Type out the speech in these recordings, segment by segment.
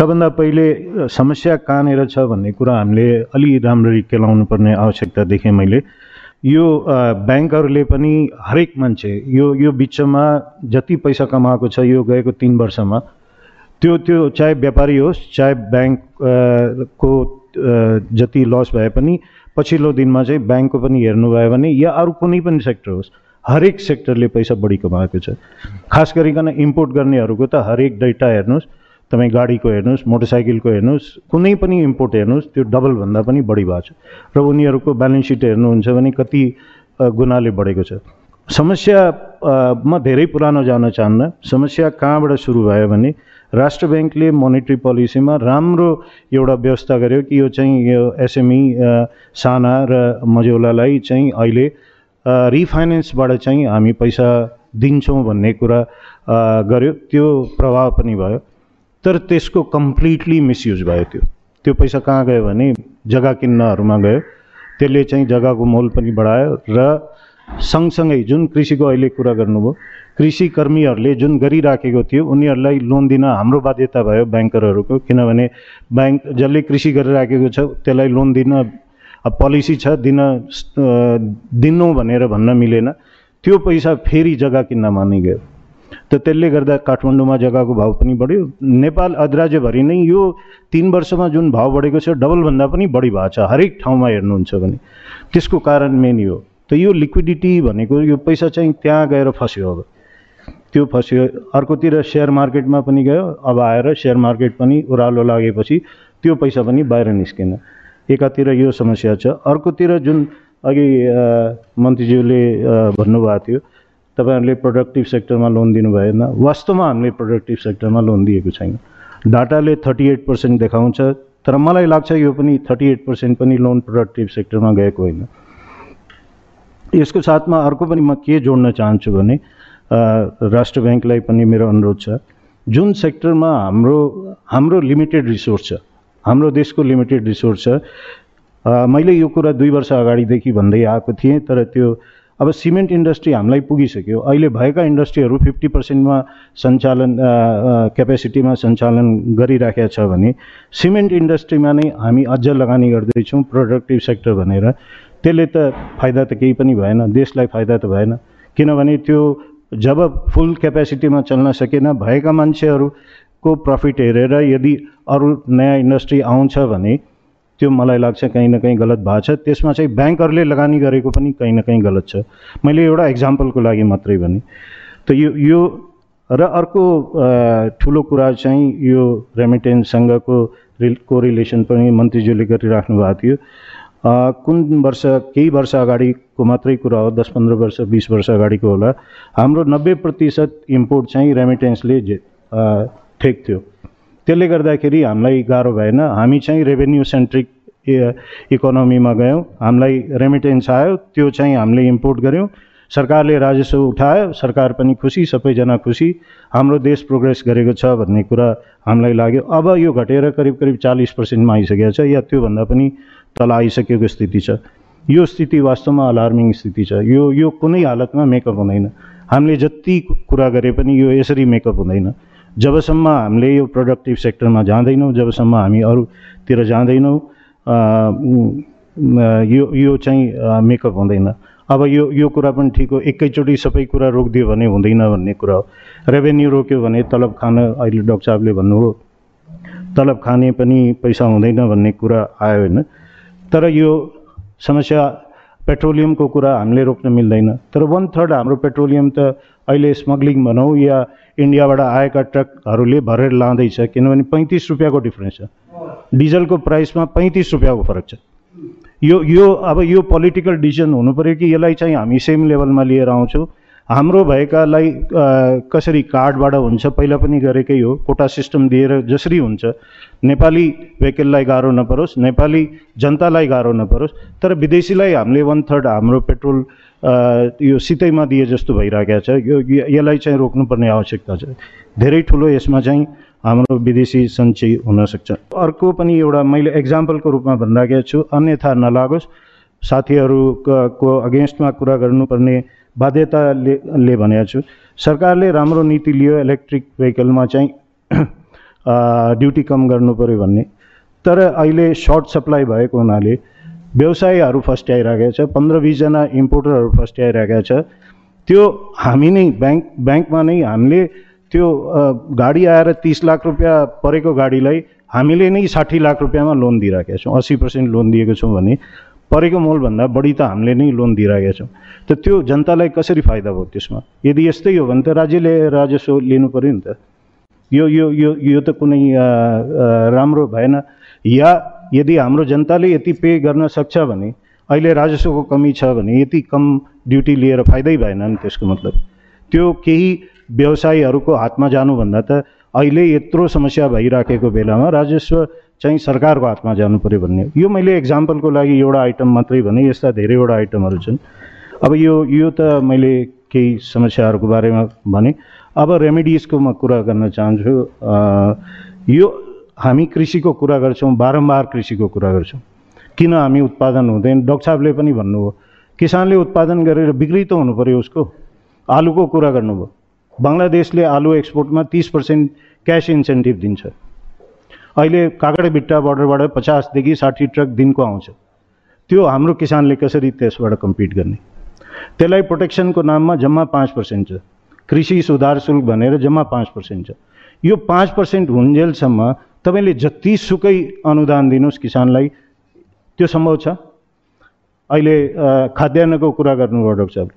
सबभन्दा पहिले समस्या कहाँनिर छ भन्ने कुरा हामीले अलि राम्ररी केलाउनु पर्ने आवश्यकता देखेँ मैले। यो ब्याङ्कहरूले पनि हरेक मान्छे यो यो बिचमा जति पैसा कमाएको छ यो गएको तिन वर्षमा त्यो त्यो चाहे व्यापारी होस् चाहे ब्याङ्क को जति लस भए पनि पछिल्लो दिनमा चाहिँ ब्याङ्कको पनि हेर्नुभयो भने या अरू कुनै पनि सेक्टर होस् हरेक सेक्टरले पैसा बढी कमाएको छ। खास गरिकन इम्पोर्ट गर्नेहरूको त हरेक डेटा हेर्नुहोस् तपाईँ गाडीको हेर्नुहोस् मोटरसाइकलको हेर्नुहोस् कुनै पनि इम्पोर्ट हेर्नुहोस् त्यो डबलभन्दा पनि बढी भएको छ। र उनीहरूको ब्यालेन्स सिट हेर्नुहुन्छ भने कति गुणाले बढेको छ। समस्या म धेरै पुरानो जान चाहन्न। समस्या कहाँबाट सुरु भयो भने राष्ट्र ब्याङ्कले मोनेटरी पोलिसीमा राम्रो एउटा व्यवस्था गर्यो कि यो चाहिँ यो एसएमई साना र मझौलालाई चाहिँ अहिले रिफाइनेन्सबाट चाहिँ हामी पैसा दिन्छौँ भन्ने कुरा गर्यो। त्यो प्रभाव पनि भयो। तर त्यसको कम्प्लिटली मिसयुज भयो त्यो। त्यो पैसा कहाँ गयो भने जग्गा किन्नहरूमा गयो। त्यसले चाहिँ जग्गाको मोल पनि बढायो र सँगसँगै जुन कृषिको अहिले कुरा गर्नुभयो कृषि कर्मीहरूले जुन गरिराखेको थियो उनीहरूलाई लोन दिन हाम्रो बाध्यता भयो ब्याङ्करहरूको किनभने ब्याङ्क जसले कृषि गरिराखेको छ त्यसलाई लोन दिन पोलिसी छ दिन दिनु भनेर भन्न मिलेन। त्यो पैसा फेरि जग्गा किन्नमा नै गयो त त्यसले गर्दा काठमाडौँमा जग्गाको भाउ पनि बढ्यो। नेपाल अधिराज्यभरि नै यो तिन वर्षमा जुन भाउ बढेको छ डबलभन्दा पनि बढी भएको छ। हरेक ठाउँमा हेर्नुहुन्छ भने। त्यसको कारण मेन यो। त यो लिक्विडिटी भनेको यो पैसा चाहिँ त्यहाँ गएर फस्यो अब। त्यो फस्यो। अर्कोतिर सेयर मार्केटमा पनि गयो। अब आएर सेयर मार्केट पनि ओह्रालो लागेपछि त्यो पैसा पनि बाहिर निस्केन। एकातिर यो समस्या छ। अर्कोतिर जुन अघि मन्त्रीज्यूले भन्नुभएको थियो तपाईँहरूले प्रोडक्टिभ सेक्टरमा लोन दिनु भएन वास्तवमा हामीले प्रोडक्टिभ सेक्टरमा लोन दिएको छैन। डाटाले थर्टी एट पर्सेन्ट देखाउँछ तर मलाई लाग्छ यो पनि थर्टी एट पर्सेन्ट पनि लोन प्रोडक्टिभ सेक्टरमा गएको होइन। यसको साथमा अर्को पनि म के जोड्न चाहन्छु भने राष्ट्र ब्याङ्कलाई पनि मेरो अनुरोध छ। जुन सेक्टरमा हाम्रो हाम्रो लिमिटेड रिसोर्स छ हाम्रो देशको लिमिटेड रिसोर्स छ मैले यो कुरा दुई वर्ष अगाडिदेखि भन्दै आएको थिएँ तर त्यो अब सिमेन्ट इन्डस्ट्री हामीलाई पुगिसक्यो। अहिले भएका इन्डस्ट्रीहरू फिफ्टी पर्सेन्टमा सञ्चालन क्यापेसिटीमा सञ्चालन गरिराखेका छ भने सिमेन्ट इन्डस्ट्रीमा नै हामी अझ लगानी गर्दैछौँ प्रोडक्टिभ सेक्टर भनेर। त्यसले त फाइदा त केही पनि भएन देशलाई फाइदा त भएन। किनभने त्यो जब फुल क्यापेसिटीमा चल्न सकेन भएका मान्छेहरूको प्रफिट हेरेर यदि अरू नयाँ इन्डस्ट्री आउँछ भने त्यो मलाई लाग्छ कहीँ न कहीँ गलत भएको छ। त्यसमा चाहिँ ब्याङ्कहरूले लगानी गरेको पनि कहीँ न कहीँ गलत छ। मैले एउटा इक्जाम्पलको लागि मात्रै भने त यो यो र अर्को ठुलो कुरा चाहिँ यो रेमिटेन्ससँगको रिल कोरिलेसन पनि मन्त्रीज्यूले गरिराख्नु भएको थियो। कुन वर्ष केही वर्ष अगाडिको मात्रै कुरा हो दस पन्ध्र वर्ष बिस वर्ष अगाडिको होला। हाम्रो नब्बे प्रतिशत इम्पोर्ट चाहिँ रेमिटेन्सले ठेक्थ्यो त्यसले गर्दाखेरि हामीलाई गाह्रो भएन। हामी चाहिँ रेभेन्यू सेन्ट्रिक इकोनोमीमा गयौँ। हामीलाई रेमिटेन्स आयो त्यो चाहिँ हामीले इम्पोर्ट गऱ्यौँ। सरकारले राजस्व उठायो सरकार पनि खुसी सबैजना खुसी। हाम्रो देश प्रोग्रेस गरेको छ भन्ने कुरा हामीलाई लाग्यो। अब यो घटेर करिब करिब चालिस पर्सेन्टमा आइसकेको छ या त्योभन्दा पनि तल आइसकेको स्थिति छ। यो स्थिति वास्तवमा अलार्मिङ स्थिति छ। यो यो कुनै हालतमा मेकअप हुँदैन। हामीले जति कुरा गरे पनि यो यसरी मेकअप हुँदैन। जबसम्म हामीले यो प्रोडक्टिभ सेक्टरमा जाँदैनौँ जबसम्म हामी अरूतिर जाँदैनौँ अ, उम्, अ, यो चाहिँ मेकअप हुँदैन। अब यो यो कुरा पनि ठिक हो। एकैचोटि सबै कुरा रोकिदियो भने हुँदैन भन्ने कुरा हो। रेभेन्यू रोक्यो तलब खान अहिले डक्टर साहबले भन्नुभयो तलब खाने पनि पैसा हुँदैन भन्ने कुरा आयो होइन। तर यो समस्या पेट्रोलियमको कुरा हामीले रोक्न मिल्दैन। तर वान थर्ड हाम्रो पेट्रोलियम त अहिले स्मग्लिङ भनौँ या इन्डियाबाट आएका ट्रकहरूले भरेर लाँदैछ किनभने पैँतिस रुपियाँको डिफ्रेन्स छ। डिजलको प्राइसमा पैँतिस रुपियाँको फरक छ। यो यो अब यो पोलिटिकल डिसिजन पऱ्यो कि यसलाई चाहिँ हामी सेम लेभलमा लिएर आउँछौँ। हाम्रो भएकालाई कसरी कार्डबाट हुन्छ पहिला पनि गरेकै हो। कोटा सिस्टम दिएर जसरी हुन्छ नेपाली भेहिकललाई गाह्रो नपरोस् नेपाली जनतालाई गाह्रो नपरोस्। तर विदेशीलाई हामीले वान थर्ड हाम्रो पेट्रोल यो सितैमा दिए जस्तो भइरहेको छ। यो यसलाई चाहिँ रोक्नुपर्ने आवश्यकता छ। धेरै ठुलो यसमा चाहिँ हाम्रो विदेशी सञ्चय हुनसक्छ अर्को पनि एउटा मैले एक्जाम्पलको रूपमा भनिराखेको छु अन्यथा नलागोस्। साथीहरूको अगेन्स्टमा कुरा गर्नुपर्ने बाध्यताले भनेको छु। सरकारले राम्रो नीति लियो इलेक्ट्रिक भेहिकलमा चाहिँ ड्युटी कम गर्नु पऱ्यो भन्ने। तर अहिले सर्ट सप्लाई भएको हुनाले व्यवसायीहरू फस्ट्याइरहेको छ पन्ध्र बिसजना इम्पोर्टरहरू फस्ट्याइरहेका छ। त्यो हामी नै ब्याङ्क ब्याङ्कमा नै हामीले त्यो गाडी आएर तिस लाख रुपियाँ परेको गाडीलाई हामीले नै साठी लाख रुपियाँमा लोन दिइरहेका छौँ अस्सी पर्सेन्ट लोन दिएको छौँ भने। परेको मोलभन्दा बढी त हामीले नै लोन दिइरहेका छौँ। त त्यो जनतालाई कसरी फाइदा भयो त्यसमा? यदि यस्तै हो भने त राज्यले राजस्व लिनु पऱ्यो नि त। यो यो यो यो त कुनै राम्रो भएन। या यदि हाम्रो जनताले यति पे गर्न सक्छ भने अहिले राजस्वको कमी छ भने यति कम ड्युटी लिएर फाइदै भएन नि त्यसको मतलब। त्यो केही व्यवसायीहरूको हातमा जानुभन्दा त अहिले यत्रो समस्या भइराखेको बेलामा राजस्व चाहिँ सरकारको हातमा जानु पऱ्यो भन्ने यो मैले एक्जाम्पलको लागि एउटा आइटम मात्रै भने यस्ता धेरैवटा आइटमहरू छन्। अब यो यो त मैले केही समस्याहरूको बारेमा भने अब रेमेडिजको म कुरा गर्न चाहन्छु यो हामी कृषिको कुरा गर्छौँ बारम्बार कृषिको कुरा गर्छौँ। किन हामी उत्पादन हुँदैन? डक्टर साहबले पनि भन्नुभयो किसानले उत्पादन गरेर बिक्री त हुनु पऱ्यो उसको। आलुको कुरा गर्नुभयो। बङ्गलादेशले आलु एक्सपोर्टमा तिस पर्सेन्ट क्यास इन्सेन्टिभ दिन्छ। अहिले कागडबिट्टा बोर्डरबाट पचासदेखि साठी ट्रक दिनको आउँछ। त्यो हाम्रो किसानले कसरी त्यसबाट कम्पिट गर्ने? त्यसलाई प्रोटेक्सनको नाममा जम्मा पाँच पर्सेन्ट छ। कृषि सुधार शुल्क भनेर जम्मा पाँच पर्सेन्ट छ। यो पाँच पर्सेन्ट हुन्जेलसम्म तपाईँले जतिसुकै अनुदान दिनुहोस् किसानलाई त्यो सम्भव छ? अहिले खाद्यान्नको कुरा गर्नुभयो डाक्टर साहब।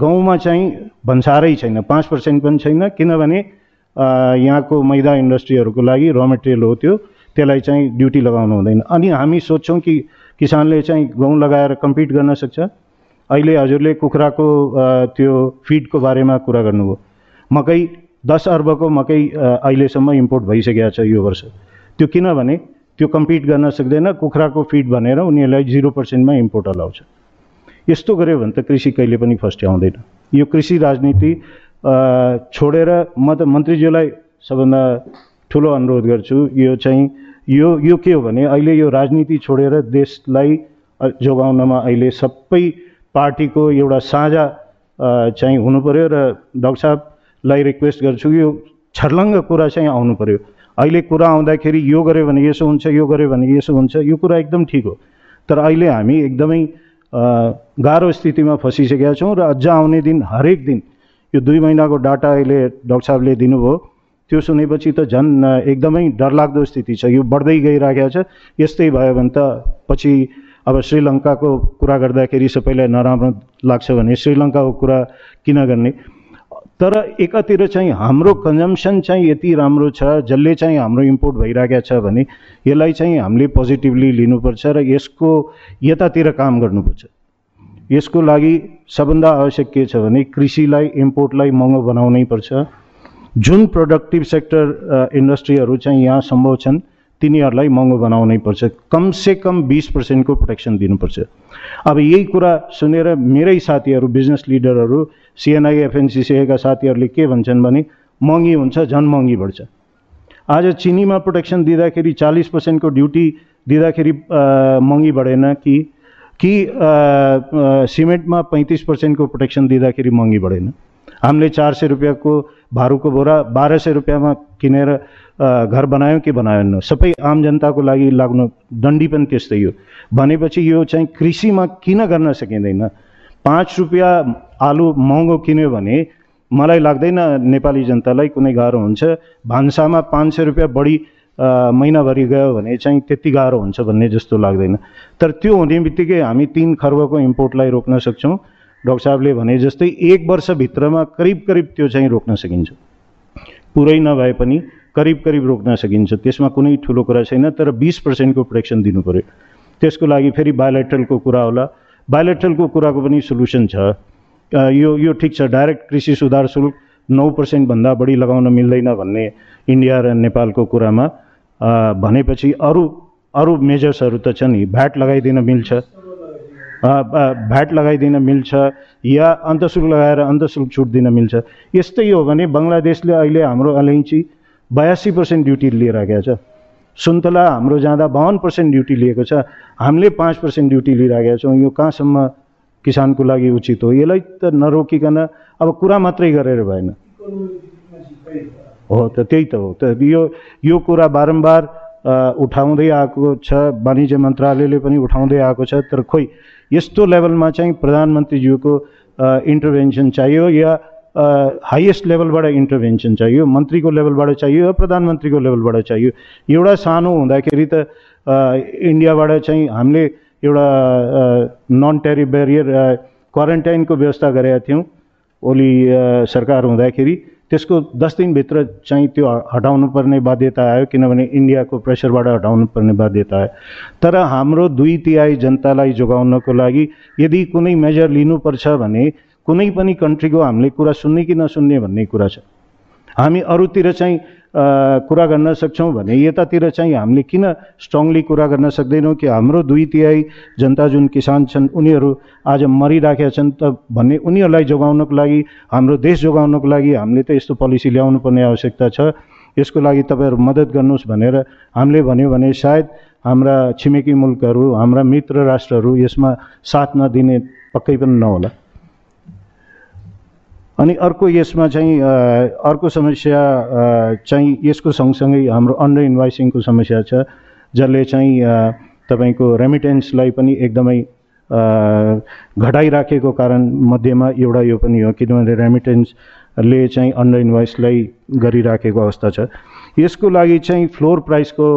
गाउँमा चाहिँ भन्सारै छैन पाँच पर्सेन्ट पनि छैन किनभने यहाँको मैदा इन्डस्ट्रीहरूको लागि र मेटेरियल हो त्यो त्यसलाई चाहिँ ड्युटी लगाउनु हुँदैन अनि हामी सोध्छौँ कि किसानले चाहिँ गहुँ लगाएर कम्पिट गर्न सक्छ अहिले हजुरले कुखुराको त्यो फिडको बारेमा कुरा गर्नुभयो मकै दस अर्बको मकै अहिलेसम्म इम्पोर्ट भइसकेको छ यो वर्ष त्यो किनभने त्यो कम्पिट गर्न सक्दैन कुखुराको फिड भनेर उनीहरूलाई जिरो पर्सेन्टमा इम्पोर्ट अलाउँछ यस्तो गऱ्यो भने त कृषि कहिले पनि फस्ट्याउँदैन यो कृषि राजनीति छोडेर म त मन्त्रीज्यूलाई सबभन्दा ठुलो अनुरोध गर्छु यो चाहिँ यो यो के हो भने अहिले यो राजनीति छोडेर देशलाई जोगाउनमा अहिले सबै पार्टीको एउटा साझा चाहिँ हुनु पऱ्यो र डाक्टर साहबलाई रिक्वेस्ट गर्छु यो छर्लङ्ग कुरा चाहिँ आउनु पऱ्यो अहिले कुरा आउँदाखेरि यो गऱ्यो भने यसो हुन्छ यो गऱ्यो भने यसो हुन्छ यो कुरा एकदम ठिक हो। तर अहिले हामी एकदमै गाह्रो स्थितिमा फसिसकेका छौँ र अझ आउने दिन हरेक दिन यो दुई महिनाको डाटा अहिले डाक्टर साहबले दिनुभयो। त्यो सुनेपछि त झन् एकदमै डरलाग्दो स्थिति छ। यो बढ्दै गइरहेको छ। यस्तै भयो भने त पछि अब श्रीलङ्काको कुरा गर्दाखेरि सबैलाई नराम्रो लाग्छ भने श्रीलङ्काको कुरा किन गर्ने? तर एकातिर चाहिँ हाम्रो कन्जम्सन चाहिँ यति राम्रो छ जसले चाहिँ हाम्रो इम्पोर्ट भइरहेको छ भने यसलाई चाहिँ हामीले पोजिटिभली लिनुपर्छ र यसको यतातिर काम गर्नुपर्छ। यसको लागि सबभन्दा आवश्यक के छ भने कृषिलाई इम्पोर्टलाई महँगो बनाउनै पर्छ। जुन प्रोडक्टिभ सेक्टर इन्डस्ट्रीहरू चाहिँ यहाँ सम्भव छन् तिनीहरूलाई महँगो बनाउनै पर्छ। कमसे कम बिस पर्सेन्टको प्रोटेक्सन दिनुपर्छ। अब यही कुरा सुनेर मेरै साथीहरू बिजनेस लिडरहरू सिएनआई एफएनसिसिएका साथीहरूले के भन्छन् भने महँगी हुन्छ झन् महँगी बढ्छ। आज चिनीमा प्रोटेक्सन दिँदाखेरि चालिस पर्सेन्टको ड्युटी दिँदाखेरि महँगी बढेन कि कि सिमेन्टमा पैँतिस पर्सेन्टको प्रोटेक्सन दिँदाखेरि महँगी बढेन। हामीले चार सय रुपियाँको भारूको बोरा बाह्र सय रुपियाँमा किनेर घर बनायौँ कि बनाएन? सबै आम जनताको लागि लाग्नु दण्डी पनि त्यस्तै हो। भनेपछि यो चाहिँ कृषिमा किन गर्न सकिँदैन? पाँच रुपियाँ आलु महँगो किन्यो भने मलाई लाग्दैन नेपाली जनतालाई कुनै गाह्रो हुन्छ। भान्सामा पाँच सय रुपियाँ बढी महिनाभरि गयो भने चाहिँ त्यति गाह्रो हुन्छ भन्ने जस्तो लाग्दैन तर त्यो हुने बित्तिकै हामी तिन खर्बको इम्पोर्टलाई रोक्न सक्छौँ डाक्टर साहबले भने जस्तै एक वर्षभित्रमा करिब करिब त्यो चाहिँ रोक्न सकिन्छ पुरै नभए पनि करिब करिब रोक्न सकिन्छ त्यसमा कुनै ठुलो कुरा छैन तर बिस पर्सेन्टको प्रोटेक्सन दिनु पऱ्यो त्यसको लागि फेरि बायोलेट्रलको कुरा होला बायोलेट्रलको कुराको पनि सोल्युसन छ यो यो ठिक छ डाइरेक्ट कृषि सुधार शुल्क नौ पर्सेन्टभन्दा बढी लगाउन मिल्दैन भन्ने इन्डिया र नेपालको कुरामा भनेपछि अरू अरू मेजर्सहरू त छ नि भ्याट लगाइदिन मिल्छ। भ्याट लगाइदिन मिल्छ या अन्तशुल्क लगाएर अन्तशुल्क छुट दिन मिल्छ। यस्तै हो भने बङ्गलादेशले अहिले हाम्रो अलैँची बयासी पर्सेन्ट ड्युटी लिएर छ। सुन्तला हाम्रो जाँदा बाहन्न पर्सेन्ट ड्युटी लिएको छ। हामीले पाँच पर्सेन्ट ड्युटी लिइरहेका छौँ। यो कहाँसम्म किसानको लागि उचित हो? यसलाई त नरोकिकन अब कुरा मात्रै गरेर भएन। हो त त्यही त हो। त यो यो कुरा बारम्बार उठाउँदै आएको छ वाणिज्य मन्त्रालयले पनि उठाउँदै आएको छ तर खोइ यस्तो लेभलमा चाहिँ प्रधानमन्त्रीज्यूको इन्टरभेन्सन चाहियो या हाइएस्ट लेभलबाट इन्टरभेन्सन चाहियो? मन्त्रीको लेभलबाट चाहियो प्रधानमन्त्रीको लेभलबाट चाहियो? एउटा सानो हुँदाखेरि त इन्डियाबाट चाहिँ हामीले एउटा नन टेरी ब्यारियर क्वारेन्टाइनको व्यवस्था गरेका थियौँ। ओली सरकार हुँदाखेरि। त्यसको दस दिनभित्र चाहिँ त्यो हटाउनु पर्ने बाध्यता आयो किनभने इन्डियाको प्रेसरबाट हटाउनु पर्ने बाध्यता आयो। तर हाम्रो दुई तिहाई जनतालाई जोगाउनको लागि यदि कुनै मेजर लिनुपर्छ भने कुनै पनि कन्ट्रीको हामीले कुरा सुन्ने कि नसुन्ने भन्ने कुरा छ। हामी अरूतिर चाहिँ कुरा गर्न सक्छौँ भने यतातिर चाहिँ हामीले किन स्ट्रङली कुरा गर्न सक्दैनौँ कि हाम्रो दुई तिहाई जनता जुन किसान छन् उनीहरू आज मरिराखेका छन् त भन्ने उनीहरूलाई जोगाउनको लागि हाम्रो देश जोगाउनको लागि हामीले त यस्तो पोलिसी ल्याउनु पर्ने आवश्यकता छ। यसको लागि तपाईँहरू मद्दत गर्नुहोस् भनेर हामीले भन्यो भने सायद हाम्रा छिमेकी मुल्कहरू हाम्रा मित्र राष्ट्रहरू यसमा साथ नदिने पक्कै पनि नहोला। अनि अर्को यसमा चाहिँ अर्को समस्या चाहिँ यसको सँगसँगै हाम्रो अन्डर इन्भाइसिङको समस्या छ जसले चाहिँ तपाईँको रेमिटेन्सलाई पनि एकदमै घटाइराखेको कारण मध्येमा एउटा यो पनि हो किनभने रेमिटेन्सले चाहिँ अन्डर इन्भाइसलाई गरिराखेको अवस्था छ। यसको लागि चाहिँ फ्लोर प्राइसको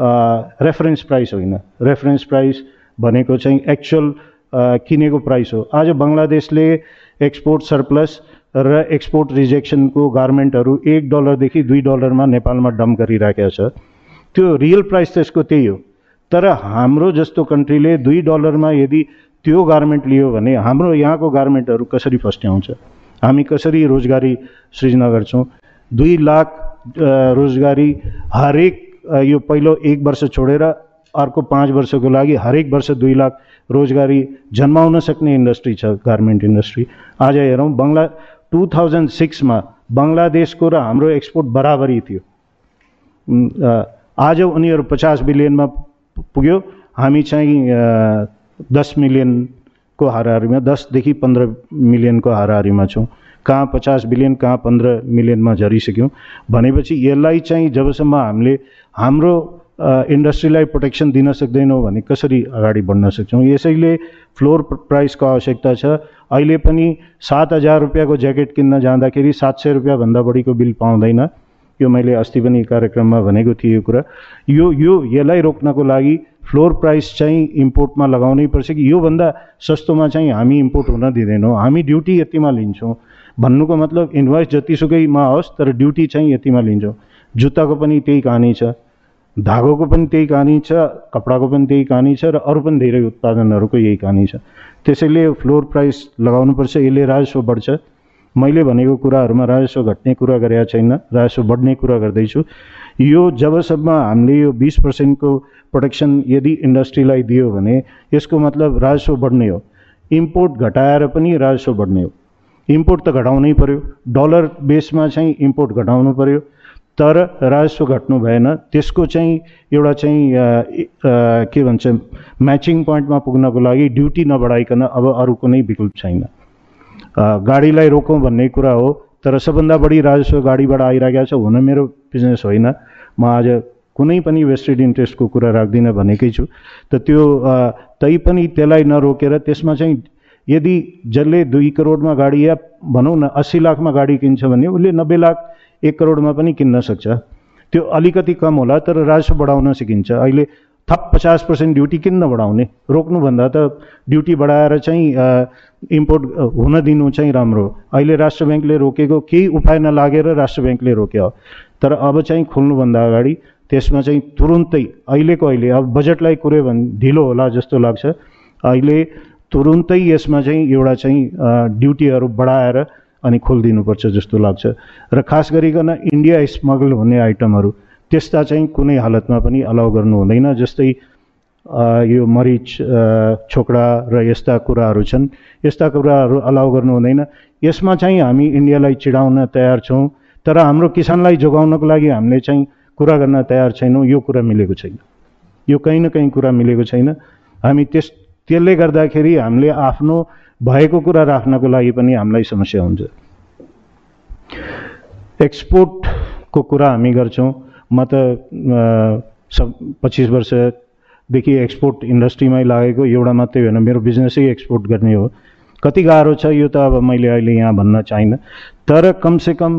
रेफरेन्स प्राइस होइन। रेफरेन्स प्राइस भनेको चाहिँ एक्चुअल किनेको प्राइस हो। आज बङ्गलादेशले एक्सपोर्ट सरप्लस र एक्सपोर्ट रिजेक्सनको गार्मेन्टहरू एक डलरदेखि दुई डलरमा नेपालमा डम्प गरिराखेको छ। त्यो रियल प्राइस त यसको त्यही हो। तर हाम्रो जस्तो कन्ट्रीले दुई डलरमा यदि त्यो गार्मेन्ट लियो भने हाम्रो यहाँको गार्मेन्टहरू कसरी फस्ट्याउँछ? हामी कसरी रोजगारी सृजना गर्छौँ दुई लाख रोजगारी हरेक यो पहिलो एक वर्ष छोडेर अर्को पाँच वर्षको लागि हरेक वर्ष दुई लाख रोजगारी जन्माउन सक्ने इन्डस्ट्री छ गार्मेन्ट इन्डस्ट्री आज हेरौँ बङ्गला टु थाउजन्ड सिक्समा बङ्गलादेशको र हाम्रो एक्सपोर्ट बराबरी थियो। आज उनीहरू पचास बिलियनमा पुग्यो। हामी चाहिँ दस मिलियनको हाराहारीमा दसदेखि पन्ध्र मिलियनको हाराहारीमा छौँ। कहाँ पचास बिलियन कहाँ पन्ध्र मिलियनमा झरिसक्यौँ। भनेपछि यसलाई चाहिँ जबसम्म हामीले हाम्रो इन्डस्ट्रीलाई प्रोटेक्सन दिन सक्दैनौँ भने कसरी अगाडि बढ्न सक्छौँ? यसैले फ्लोर प्राइसको आवश्यकता छ। अहिले पनि सात हजार रुपियाँको ज्याकेट किन्न जाँदाखेरि सात सय रुपियाँभन्दा बढीको बिल पाउँदैन। यो मैले अस्ति पनि कार्यक्रममा भनेको थिएँ यो कुरा। यो यो यसलाई रोक्नको लागि फ्लोर प्राइस चाहिँ इम्पोर्टमा लगाउनै पर्छ कि योभन्दा सस्तोमा चाहिँ हामी इम्पोर्ट हुन दिँदैनौँ। हामी ड्युटी यतिमा लिन्छौँ। भन्नुको मतलब इन्भोइस जतिसुकैमा होस् तर ड्युटी चाहिँ यतिमा लिन्छौँ। जुत्ताको पनि त्यही कहानी छ। धागोको पनि त्यही कहानी छ कपडाको पनि त्यही कहानी छ र अरू पनि धेरै उत्पादनहरूको यही कहानी छ। त्यसैले फ्लोर प्राइस लगाउनुपर्छ यसले राजस्व बढ्छ। मैले भनेको कुराहरूमा राजस्व घट्ने कुरा गरेका छैन राजस्व बढ्ने कुरा गर्दैछु। यो जबसम्म हामीले यो बिस पर्सेन्टको प्रोटेक्सन यदि इन्डस्ट्रीलाई दियो भने यसको मतलब राजस्व बढ्ने हो। इम्पोर्ट घटाएर पनि राजस्व बढ्ने हो। इम्पोर्ट त घटाउनै पऱ्यो डलर बेसमा चाहिँ इम्पोर्ट घटाउनु पऱ्यो तर राजस्व घट्नु भएन। त्यसको चाहिँ एउटा चाहिँ के भन्छ म्याचिङ पोइन्टमा पुग्नको लागि ड्युटी नबढाइकन अब अरू कुनै विकल्प छैन। गाडीलाई रोकौँ भन्ने कुरा हो तर सबभन्दा बढी राजस्व गाडीबाट आइरहेको छ हुन मेरो बिजनेस होइन। म आज कुनै पनि वेस्टेड इन्ट्रेस्टको कुरा राख्दिनँ भनेकै छु। त त्यो तैपनि त्यसलाई नरोकेर त्यसमा चाहिँ यदि जसले दुई करोडमा गाडी या भनौँ न अस्सी लाखमा गाडी किन्छ भने उसले नब्बे लाख एक करोडमा पनि किन्न सक्छ। त्यो अलिकति कम होला तर राजस्व बढाउन सकिन्छ। अहिले थप पचास पर्सेन्ट ड्युटी किन नबढाउने रोक्नुभन्दा त ड्युटी बढाएर चाहिँ इम्पोर्ट हुन दिनु चाहिँ राम्रो अहिले राष्ट्र ब्याङ्कले रोकेको केही उपाय नलागेर राष्ट्र ब्याङ्कले रोक्यो। तर अब चाहिँ खोल्नुभन्दा अगाडि त्यसमा चाहिँ तुरुन्तै अहिलेको अहिले अब बजेटलाई कुऱ्यो भने ढिलो होला जस्तो लाग्छ। अहिले तुरुन्तै यसमा चाहिँ एउटा चाहिँ ड्युटीहरू बढाएर अनि खोलिदिनुपर्छ जस्तो लाग्छ। र खास गरिकन इन्डिया स्मगल हुने आइटमहरू त्यस्ता चाहिँ कुनै हालतमा पनि अलाउ गर्नु हुँदैन जस्तै यो मरिच छोकडा र यस्ता कुराहरू छन्। यस्ता कुराहरू अलाउ गर्नु हुँदैन। यसमा चाहिँ हामी इन्डियालाई चिडाउन तयार छौँ तर हाम्रो किसानलाई जोगाउनको लागि हामीले चाहिँ कुरा गर्न तयार छैनौँ। यो कुरा मिलेको छैन। यो कहीँ न कहीँ कुरा मिलेको छैन। हामी त्यस त्यसले गर्दाखेरि हामीले आफ्नो भएको कुरा राख्नको लागि पनि हामीलाई समस्या हुन्छ। एक्सपोर्ट को कुरा हामी गर्छौँ। म त सब पच्चिस वर्षदेखि एक्सपोर्ट इन्डस्ट्रीमै लागेको एउटा मात्रै होइन मेरो बिजनेसै एक्सपोर्ट गर्ने हो। कति गाह्रो छ यो त अब मैले अहिले यहाँ भन्न चाहिनँ तर कमसेकम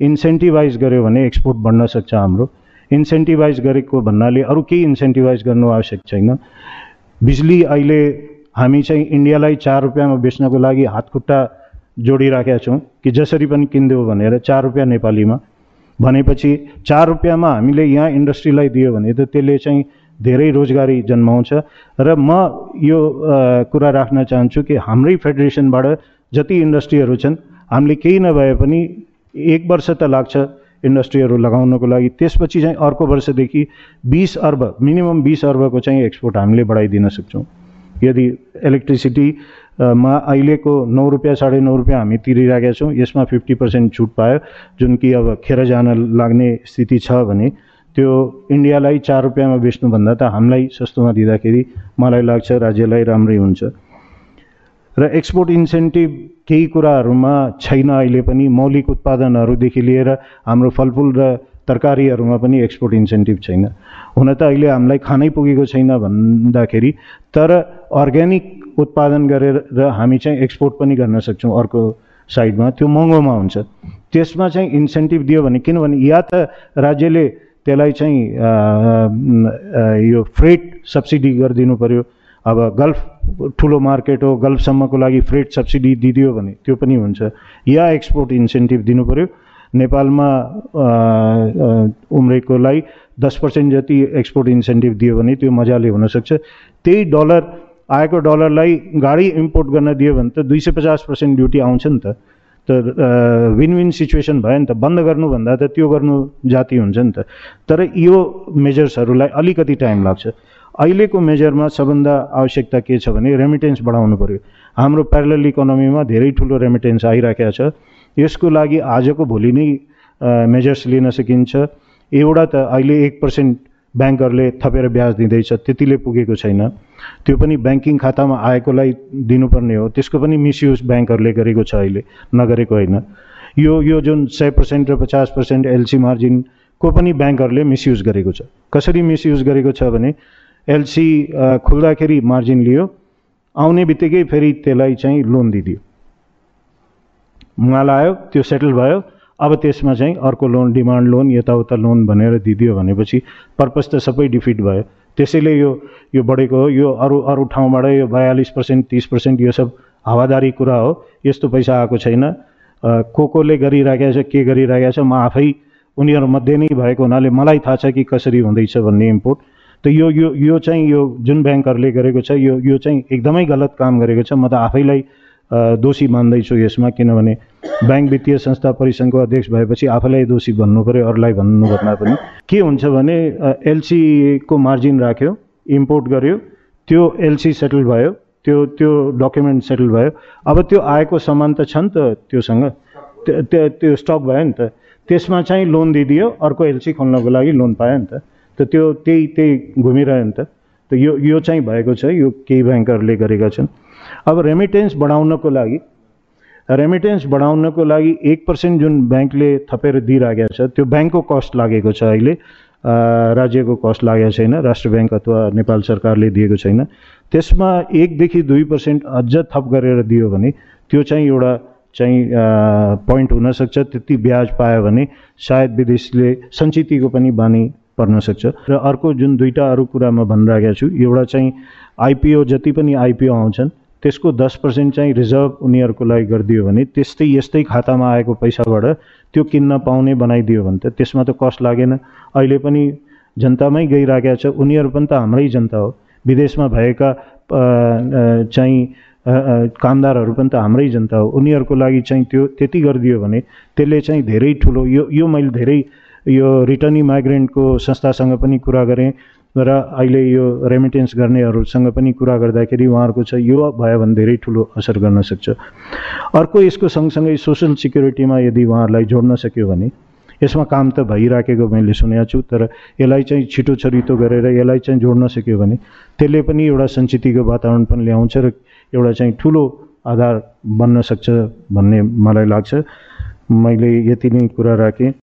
इन्सेन्टिभाइज गऱ्यो भने एक्सपोर्ट बढ्न सक्छ हाम्रो। इन्सेन्टिभाइज गरेको भन्नाले अरू केही इन्सेन्टिभाइज गर्नु आवश्यक छैन। बिजुली अहिले हामी चाहिँ इन्डियालाई चार रुपया रुपियाँमा बेच्नको लागि हातखुट्टा जोडिराखेका छौँ कि जसरी पनि चार रुपियाँ नेपालीमा। भनेपछि चार रुपियाँमा हामीले यहाँ इन्डस्ट्रीलाई दियो भने रोजगारी जन्माउँछ। र म कुरा कि हाम्रै फेडरेसनबाट जति इन्डस्ट्रीहरू छन्, हामीले केही नभए पनि एक वर्ष त लाग्छ इन्डस्ट्रीहरू लगाउनको लागि। त्यसपछि चाहिँ अर्को वर्षदेखि बिस अर्ब, मिनिमम बिस अर्बको चाहिँ एक्सपोर्ट हामीले बढाइदिन सक्छौँ। यदि इलेक्ट्रिसिटीमा अहिलेको नौ रुपियाँ साढे नौ रुपियाँ हामी तिरिरहेका छौँ यसमा फिफ्टी पर्सेन्ट छुट पायो। जुन कि अब खेर जान लाग्ने स्थिति छ भने त्यो इन्डियालाई चार रुपियाँमा बेच्नुभन्दा त हामीलाई सस्तोमा दिँदाखेरि मलाई लाग्छ राज्यलाई राम्रै हुन्छ। र एक्सपोर्ट इन्सेन्टिभ केही कुराहरूमा छैन अहिले पनि मौलिक उत्पादनहरूदेखि लिएर हाम्रो फलफुल र तरकारीहरूमा पनि एक्सपोर्ट इन्सेन्टिभ छैन। हुन त अहिले हामीलाई खानै पुगेको छैन भन्दाखेरि तर अर्ग्यानिक उत्पादन गरेर हामी चाहिँ एक्सपोर्ट पनि गर्न सक्छौँ अर्को साइडमा। त्यो महँगोमा हुन्छ। त्यसमा चाहिँ इन्सेन्टिभ दियो भने किनभने या त राज्यले त्यसलाई चाहिँ यो फ्रेट सब्सिडी गरिदिनु पऱ्यो अब गल्फ ठुलो मार्केट हो गल्फसम्मको लागि फ्रेट सब्सिडी दिदियो भने त्यो पनि हुन्छ। या एक्सपोर्ट इन्सेन्टिभ दिनु पऱ्यो नेपालमा उम्रेकोलाई दस पर्सेन्ट जति एक्सपोर्ट इन्सेन्टिभ दियो भने त्यो मजाले हुनसक्छ त्यही डलर आएको डलरलाई गाडी इम्पोर्ट गर्न दियो भने त दुई सय पचास पर्सेन्ट ड्युटी आउँछ नि त। त विन विन सिचुएसन भयो नि त। बन्द गर्नुभन्दा त त्यो गर्नु जाति हुन्छ नि त। तर यो मेजर्सहरूलाई अलिकति टाइम लाग्छ। अहिलेको मेजरमा सबभन्दा आवश्यकता के छ भने रेमिटेन्स बढाउनु पऱ्यो हाम्रो प्यारल इकोनोमीमा धेरै ठुलो रेमिटेन्स आइराखेको छ। यसको लागि आजको भोलि नै मेजर्स लिन सकिन्छ। एउटा त अहिले एक पर्सेन्ट ब्याङ्कहरूले थपेर ब्याज दिँदैछ त्यतिले पुगेको छैन। त्यो पनि ब्याङ्किङ खातामा आएकोलाई दिनुपर्ने हो। त्यसको पनि मिसयुज ब्याङ्कहरूले गरेको छ अहिले नगरेको होइन। यो यो जुन सय पर्सेन्ट र पचास पर्सेन्ट एलसी मार्जिनको पनि ब्याङ्कहरूले मिसयुज गरेको छ। कसरी मिसयुज गरेको छ भने एलसी खुल्दाखेरि मार्जिन लियो आउने बित्तिकै फेरि त्यसलाई चाहिँ लोन दिदियो। माल आयो त्यो सेटल भयो। अब त्यसमा चाहिँ अर्को लोन डिमान्ड लोन यताउता लोन भनेर दिदियो भनेपछि पर्पज त सबै डिफिट भयो। त्यसैले यो यो बढेको हो। यो अरू अरू ठाउँबाट यो बयालिस पर्सेन्ट तिस पर्सेन्ट यो सब हावादारी कुरा हो। यस्तो पैसा आएको छैन। को कोले गरिराखेको छ के गरिरहेको छ म आफै उनीहरूमध्ये नै भएको हुनाले मलाई थाहा छ कि कसरी हुँदैछ भन्ने इम्पोर्ट त यो यो यो चाहिँ यो जुन ब्याङ्कहरूले गरेको छ यो यो चाहिँ एकदमै गलत काम गरेको छ। म त आफैलाई दोषी मान्दैछु यसमा किनभने ब्याङ्क वित्तीय संस्था परिसङ्घको अध्यक्ष भएपछि आफैलाई दोषी भन्नु पऱ्यो अरूलाई भन्नुभन्दा पनि। के हुन्छ भने एलसीको मार्जिन राख्यो इम्पोर्ट गर्यो त्यो एलसी सेटल भयो त्यो त्यो डकुमेन्ट सेटल भयो। अब त्यो आएको सामान त छ नि त त्योसँग त्यो त्यो स्टक भयो नि त। त्यसमा चाहिँ लोन दिइदियो अर्को एलसी खोल्नको लागि लोन पायो नि त। त त्यो त्यही त्यही घुमिरह्यो नि त। त यो यो चाहिँ भएको छ यो केही ब्याङ्कहरूले गरेका छन्। अब रेमिटेन्स बढाउनको लागि। रेमिटेन्स बढाउनको लागि। एक पर्सेन्ट जुन ब्याङ्कले थपेर दिइराखेको छ त्यो ब्याङ्कको कस्ट लागेको छ अहिले राज्यको कस्ट लागेको छैन राष्ट्र ब्याङ्क अथवा नेपाल सरकारले दिएको छैन त्यसमा एकदेखि दुई पर्सेन्ट अझ थप गरेर दियो भने, त्यो चाहिँ एउटा चाहिँ पोइन्ट हुनसक्छ त्यति ब्याज पायो भने सायद विदेशले सञ्चितको पनि बानी पर्न सक्छ। र अर्को जुन दुईवटा अरू कुरा म भनिरहेको छु, एउटा चाहिँ आइपिओ जति पनि आइपिओ आउँछन् त्यसको दस पर्सेन्ट चाहिँ रिजर्भ उनीहरूको लागि गरिदियो भने त्यस्तै यस्तै खातामा आएको पैसाबाट त्यो किन्न पाउने बनाइदियो भने त त्यसमा त कस्ट लागेन। अहिले पनि जनतामै गइरहेको छ। उनीहरू पनि त हाम्रै जनता हो। विदेशमा भएका चाहिँ कामदारहरू पनि त हाम्रै जनता हो। उनीहरूको लागि चाहिँ त्यो त्यति गरिदियो भने त्यसले चाहिँ धेरै ठुलो यो यो मैले धेरै यो रिटर्नी माइग्रेन्टको संस्थासँग पनि कुरा गरेँ। र अहिले यो रेमिटेन्स गर्नेहरूसँग पनि कुरा गर्दाखेरि उहाँहरूको छ यो भयो भने धेरै ठुलो असर गर्न सक्छ। अर्को यसको सँगसँगै सोसल सिक्युरिटीमा यदि उहाँहरूलाई जोड्न सक्यो भने यसमा काम त भइराखेको मैले सुनेको छु तर यसलाई चाहिँ छिटो छरितो गरेर यसलाई चाहिँ जोड्न सक्यो भने त्यसले पनि एउटा सञ्चितको वातावरण पनि ल्याउँछ र एउटा चाहिँ ठुलो आधार बन्न सक्छ भन्ने मलाई लाग्छ। मैले यति नै कुरा राखेँ।